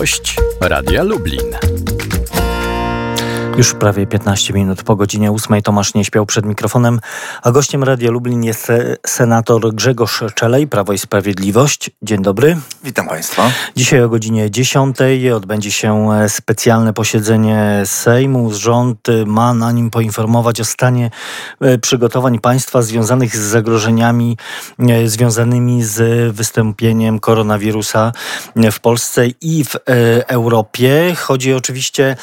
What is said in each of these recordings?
Gość Radia Lublin. Już prawie 15 minut po godzinie 8 Tomasz nie śpiał przed mikrofonem, a gościem Radia Lublin jest senator Grzegorz Czelej, Prawo i Sprawiedliwość. Dzień dobry. Witam Państwa. Dzisiaj o godzinie 10 odbędzie się specjalne posiedzenie Sejmu. Rząd ma na nim poinformować o stanie e, przygotowań państwa związanych z zagrożeniami e, związanymi z wystąpieniem koronawirusa w Polsce i w e, Europie. Chodzi oczywiście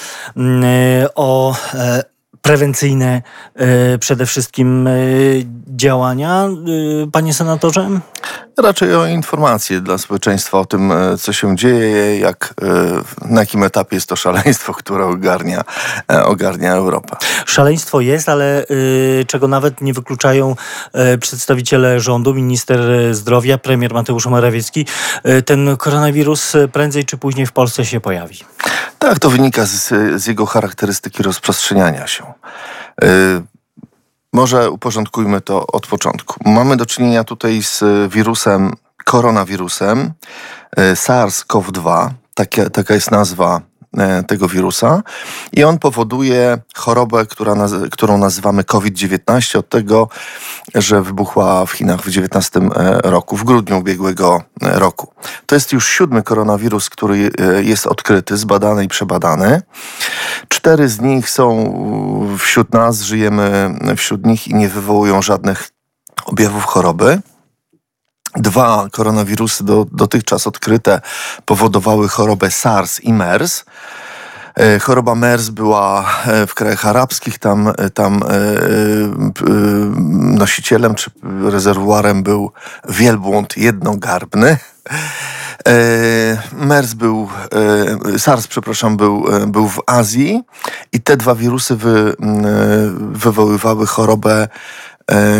o o e, prewencyjne e, przede wszystkim e, działania, panie senatorze? Raczej o informacje dla społeczeństwa o tym, co się dzieje, jak, na jakim etapie jest to szaleństwo, które ogarnia, ogarnia Europę. Szaleństwo jest, ale czego nawet nie wykluczają przedstawiciele rządu, minister zdrowia, premier Mateusz Morawiecki, ten koronawirus prędzej czy później w Polsce się pojawi. Tak, to wynika z, z jego charakterystyki rozprzestrzeniania się. Może uporządkujmy to od początku. Mamy do czynienia tutaj z wirusem, koronawirusem yy, SARS-CoV-2. Takie, taka jest nazwa E, tego wirusa i on powoduje chorobę, która którą nazywamy COVID-19 od tego, że wybuchła w Chinach w 19 e, roku, w grudniu ubiegłego e, roku. To jest już siódmy koronawirus, który jest odkryty, zbadany i przebadany. Cztery z nich są wśród nas, żyjemy wśród nich i nie wywołują żadnych objawów choroby. Dwa koronawirusy do, dotychczas odkryte powodowały chorobę SARS i MERS. E, choroba MERS była e, w krajach arabskich, tam, e, tam nosicielem czy rezerwuarem był wielbłąd jednogarbny. MERS był, SARS, przepraszam, był, był w Azji i te dwa wirusy wy, wywoływały chorobę,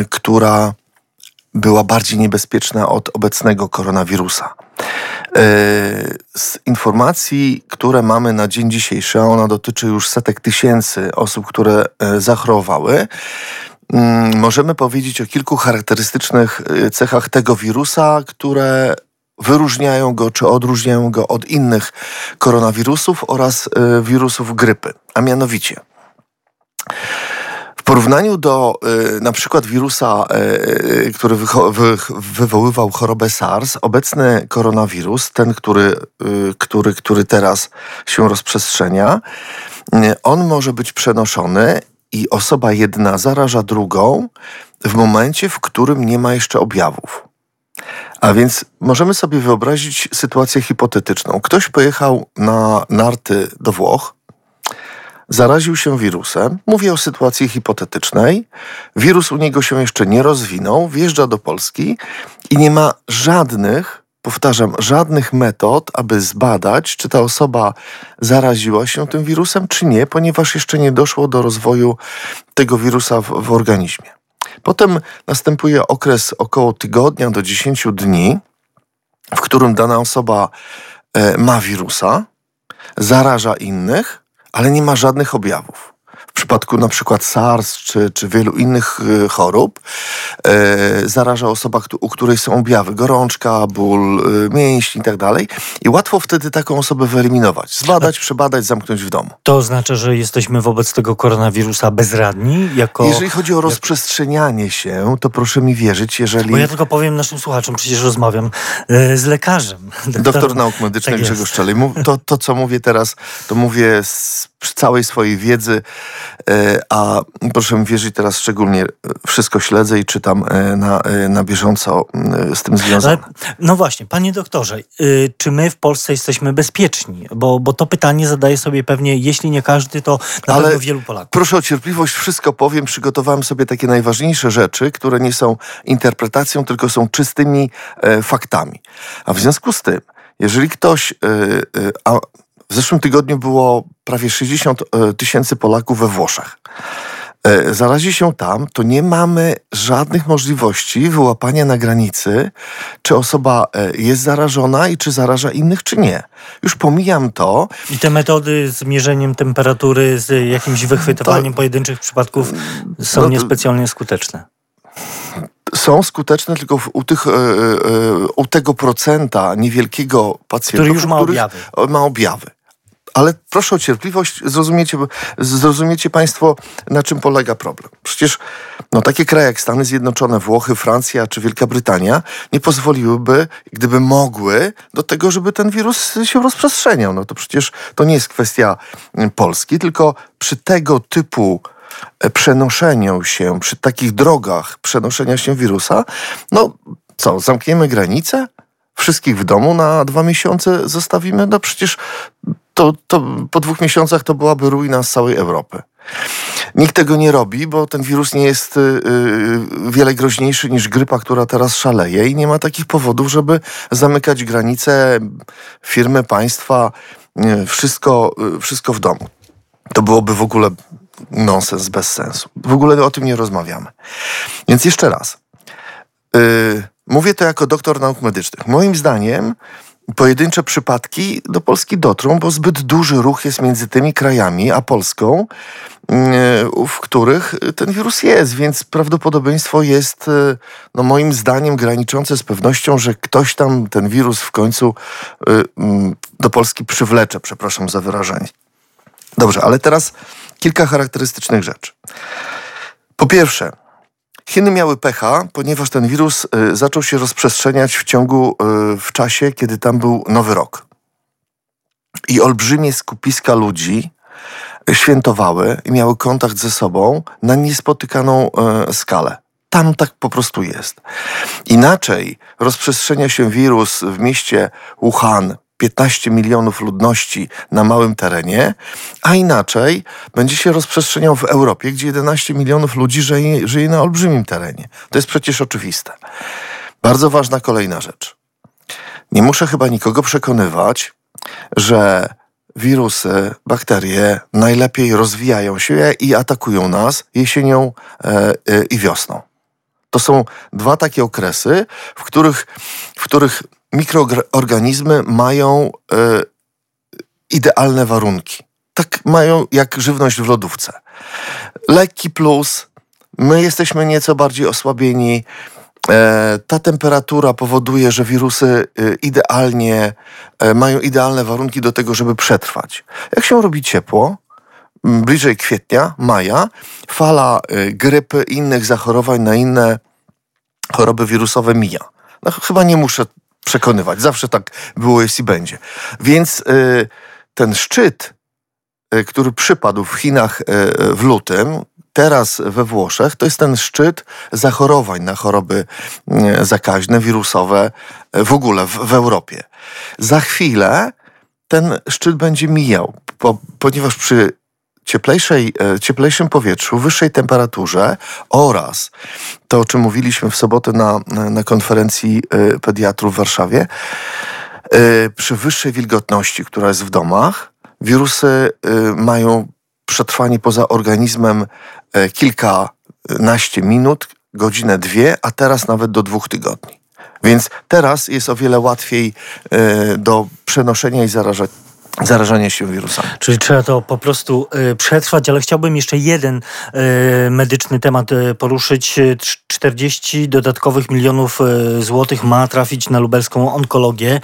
która była bardziej niebezpieczna od obecnego koronawirusa. E, z informacji, które mamy na dzień dzisiejszy, a ona dotyczy już setek tysięcy osób, które e, zachorowały, mm, możemy powiedzieć o kilku charakterystycznych e, cechach tego wirusa, które wyróżniają go czy odróżniają go od innych koronawirusów oraz wirusów grypy. A mianowicie, porównaniu do y, na przykład wirusa, y, y który wy wywoływał chorobę SARS, obecny koronawirus, ten, który, y, który, który teraz się rozprzestrzenia, y, on może być przenoszony i osoba jedna zaraża drugą w momencie, w którym nie ma jeszcze objawów. A więc możemy sobie wyobrazić sytuację hipotetyczną. Ktoś pojechał na narty do Włoch, zaraził się wirusem. Mówię o sytuacji hipotetycznej. Wirus u niego się jeszcze nie rozwinął, wjeżdża do Polski i nie ma żadnych, powtarzam, żadnych metod, aby zbadać, czy ta osoba zaraziła się tym wirusem, czy nie, ponieważ jeszcze nie doszło do rozwoju tego wirusa w, w organizmie. Potem następuje okres około tygodnia do 10 dni, w którym dana osoba e, ma wirusa, zaraża innych, ale nie ma żadnych objawów. W przypadku na przykład SARS czy, czy wielu innych y, chorób e, zaraża osoba, u której są objawy, gorączka, ból y, mięśni i tak dalej. I łatwo wtedy taką osobę wyeliminować, zbadać, przebadać, zamknąć w domu. To oznacza, że jesteśmy wobec tego koronawirusa bezradni? Jako... Jeżeli chodzi o rozprzestrzenianie się, to proszę mi wierzyć, jeżeli... Bo ja tylko powiem naszym słuchaczom, przecież rozmawiam e, z lekarzem. Doktor, Doktor nauk medycznych tak Grzegorz Szczelej. To, to, co mówię teraz, to mówię z całej swojej wiedzy, a proszę mi wierzyć, teraz szczególnie wszystko śledzę i czytam e, na, e, na bieżąco z tym związane. no właśnie, panie doktorze, y, czy my w Polsce jesteśmy bezpieczni? Bo, bo to pytanie zadaje sobie pewnie, jeśli nie każdy, to na Ale pewno wielu Polaków. Proszę o cierpliwość, wszystko powiem. Przygotowałem sobie takie najważniejsze rzeczy, które nie są interpretacją, tylko są czystymi e, faktami. A w związku z tym, jeżeli ktoś, e, e, a w zeszłym tygodniu było prawie 60 e, tysięcy Polaków we Włoszech. E, zarazi się tam, to nie mamy żadnych możliwości wyłapania na granicy, czy osoba e, jest zarażona i czy zaraża innych, czy nie. Już pomijam to. I te metody z mierzeniem temperatury, z jakimś wychwytywaniem to, pojedynczych przypadków są no, niespecjalnie skuteczne. są skuteczne tylko u, tych, u tego procenta niewielkiego pacjenta, który już ma objawy. Ma objawy. Ale proszę o cierpliwość, zrozumiecie, zrozumiecie Państwo, na czym polega problem. Przecież no, takie kraje jak Stany Zjednoczone, Włochy, Francja czy Wielka Brytania nie pozwoliłyby, gdyby mogły, do tego, żeby ten wirus się rozprzestrzeniał. No to przecież to nie jest kwestia mm, Polski, tylko przy tego typu e, przenoszeniu się, przy takich drogach przenoszenia się wirusa, no co, zamkniemy granice? Wszystkich w domu na dwa miesiące zostawimy? No przecież to, to po dwóch miesiącach to byłaby ruina z całej Europy. Nikt tego nie robi, bo ten wirus nie jest yy, wiele groźniejszy niż grypa, która teraz szaleje i nie ma takich powodów, żeby zamykać granice, firmy, państwa, wszystko, yy, wszystko w domu. To byłoby w ogóle nonsens, bez sensu. W ogóle o tym nie rozmawiamy. Więc jeszcze raz. Y, mówię to jako doktor nauk medycznych. Moim zdaniem pojedyncze przypadki do Polski dotrą, bo zbyt duży ruch jest między tymi krajami a Polską, mm, w których ten wirus jest, więc prawdopodobieństwo jest, e, no moim zdaniem, graniczące z pewnością, że ktoś tam ten wirus w końcu e, do Polski przywlecze. Przepraszam za wyrażenie. Dobrze, ale teraz kilka charakterystycznych rzeczy. Po pierwsze, Chiny miały pecha, ponieważ ten wirus y, zaczął się rozprzestrzeniać w ciągu, y, w czasie, kiedy tam był Nowy Rok. I olbrzymie skupiska ludzi świętowały i miały kontakt ze sobą na niespotykaną y, skalę. Tam tak po prostu jest. Inaczej rozprzestrzenia się wirus w mieście Wuhan, 15 milionów ludności na małym terenie, a inaczej będzie się rozprzestrzeniał w Europie, gdzie 11 milionów ludzi żyje, żyje na olbrzymim terenie. To jest przecież oczywiste. Bardzo ważna kolejna rzecz. Nie muszę chyba nikogo przekonywać, że wirusy, bakterie najlepiej rozwijają się i atakują nas jesienią e, e, i wiosną. To są dwa takie okresy, w których, w których mikroorganizmy mają e, idealne warunki. Tak mają jak żywność w lodówce. Lekki plus, my jesteśmy nieco bardziej osłabieni. E, ta temperatura powoduje, że wirusy e, idealnie e, mają idealne warunki do tego, żeby przetrwać. Jak się robi ciepło, bliżej kwietnia, maja, fala grypy i innych zachorowań na inne choroby wirusowe mija. No, chyba nie muszę przekonywać. Zawsze tak było, i będzie. Więc y, ten szczyt, y, który przypadł w Chinach y, w lutym, teraz we Włoszech, to jest ten szczyt zachorowań na choroby zakaźne, wirusowe w ogóle w, w Europie. Za chwilę ten szczyt będzie mijał, po, ponieważ przy cieplejszej, e, cieplejszym powietrzu, wyższej temperaturze oraz to, o czym mówiliśmy w sobotę na, na konferencji e, pediatrów w Warszawie, e, przy wyższej wilgotności, która jest w domach, wirusy mają przetrwanie poza organizmem kilkanaście minut, godzinę, dwie, a teraz nawet do dwóch tygodni. Więc teraz jest o wiele łatwiej do przenoszenia i zarażania zarażania się wirusami. Czyli trzeba to po prostu y, przetrwać, ale chciałbym jeszcze jeden y, medyczny temat y, poruszyć. 40 dodatkowych milionów złotych ma trafić na lubelską onkologię.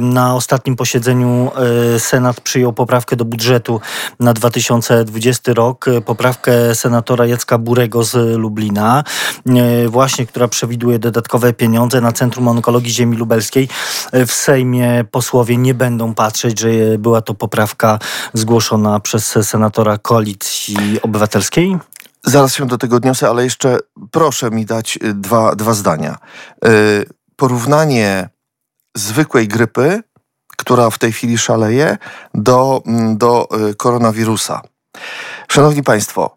Na ostatnim posiedzeniu Senat przyjął poprawkę do budżetu na 2020 rok. Poprawkę senatora Jacka Burego z Lublina, właśnie, która przewiduje dodatkowe pieniądze na Centrum Onkologii Ziemi Lubelskiej. W Sejmie posłowie nie będą patrzeć, że była to poprawka zgłoszona przez senatora Koalicji Obywatelskiej? Zaraz się do tego odniosę, ale jeszcze proszę mi dać y, dwa, dwa zdania. Y, porównanie zwykłej grypy, która w tej chwili szaleje, do, mm, do y, koronawirusa. Szanowni Państwo,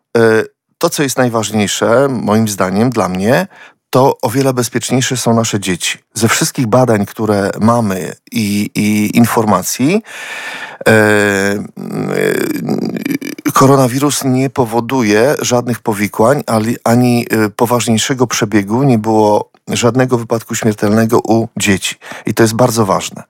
to co jest najważniejsze, moim zdaniem, dla mnie, to o wiele bezpieczniejsze są nasze dzieci. Ze wszystkich badań, które mamy i, i informacji, e, e, koronawirus nie powoduje żadnych powikłań ani, ani e, poważniejszego przebiegu. Nie było żadnego wypadku śmiertelnego u dzieci. I to jest bardzo ważne.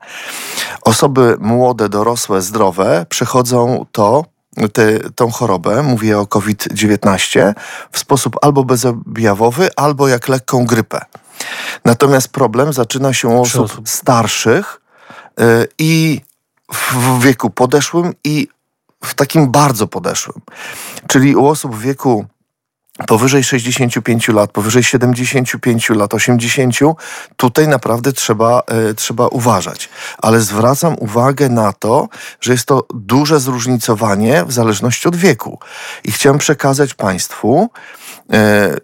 Osoby młode, dorosłe, zdrowe przechodzą to tę tą chorobę, mówię o COVID-19, w sposób albo bezobjawowy, albo jak lekką grypę. Natomiast problem zaczyna się u osób, osób. starszych yy, i w wieku podeszłym i w takim bardzo podeszłym. Czyli u osób w wieku powyżej 65 lat, powyżej 75 lat, 80, tutaj naprawdę trzeba, y, trzeba uważać. Ale zwracam uwagę na to, że jest to duże zróżnicowanie w zależności od wieku. I chciałem przekazać Państwu, E, y,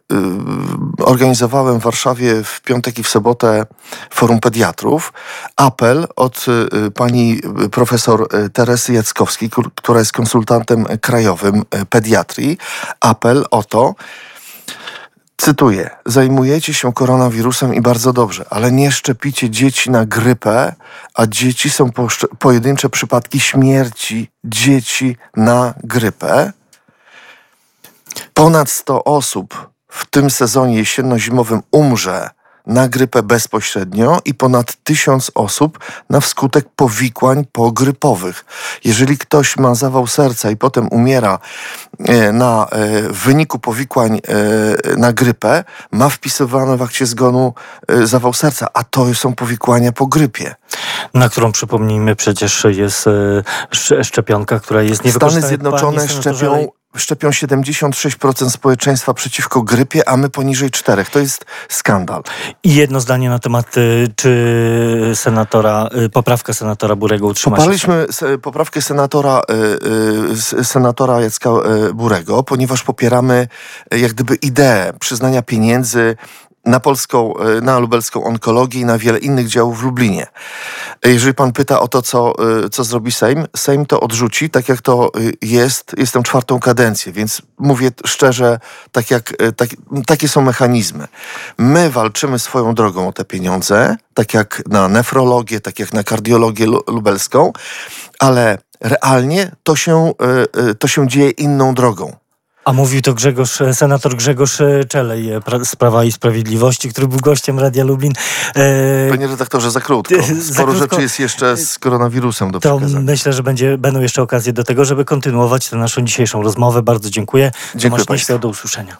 organizowałem w Warszawie w piątek i w sobotę forum pediatrów. Apel od pani profesor Teresy Jackowskiej, która jest konsultantem krajowym pediatrii. Apel o to, Cytuję: Zajmujecie się koronawirusem i bardzo dobrze, ale nie szczepicie dzieci na grypę, a dzieci są pojedyncze przypadki śmierci dzieci na grypę. Ponad 100 osób w tym sezonie jesienno-zimowym umrze na grypę bezpośrednio i ponad tysiąc osób na wskutek powikłań pogrypowych. Jeżeli ktoś ma zawał serca i potem umiera e, na, e, w wyniku powikłań e, na grypę, ma wpisywane w akcie zgonu zawał serca, a to są powikłania po grypie. Na którą przypomnijmy przecież jest szczepionka, która jest niewykorzystana. Stany Zjednoczone szczepią szczepią 76% społeczeństwa przeciwko grypie, a my poniżej 4. To jest skandal. I jedno zdanie na temat, y, czy senatora, y, poprawka senatora Burego utrzyma Poparliśmy się? poprawkę senatora, y, senatora Jacka Burego, ponieważ popieramy jak gdyby ideę przyznania pieniędzy na polską, e, na lubelską onkologię i na wiele innych działów w Lublinie. E, jeżeli pan pyta o to, co, e, co zrobi Sejm, Sejm to odrzuci, tak jak to jest. Jestem czwartą kadencję, więc mówię szczerze, tak jak, tak, takie są mechanizmy. My walczymy swoją drogą o te pieniądze, tak jak na nefrologię, tak jak na kardiologię lubelską, ale realnie to się, to się dzieje inną drogą. A mówił to Grzegorz, senator Grzegorz Czelej z Prawa i Sprawiedliwości, który był gościem Radia Lublin. E, Panie redaktorze, za krótko. Sporo za krótko. rzeczy jest jeszcze z koronawirusem do to przekazania. Myślę, że będzie, będą jeszcze okazje do tego, żeby kontynuować tę naszą dzisiejszą rozmowę. Bardzo dziękuję. Dziękuję Tomasz do usłyszenia.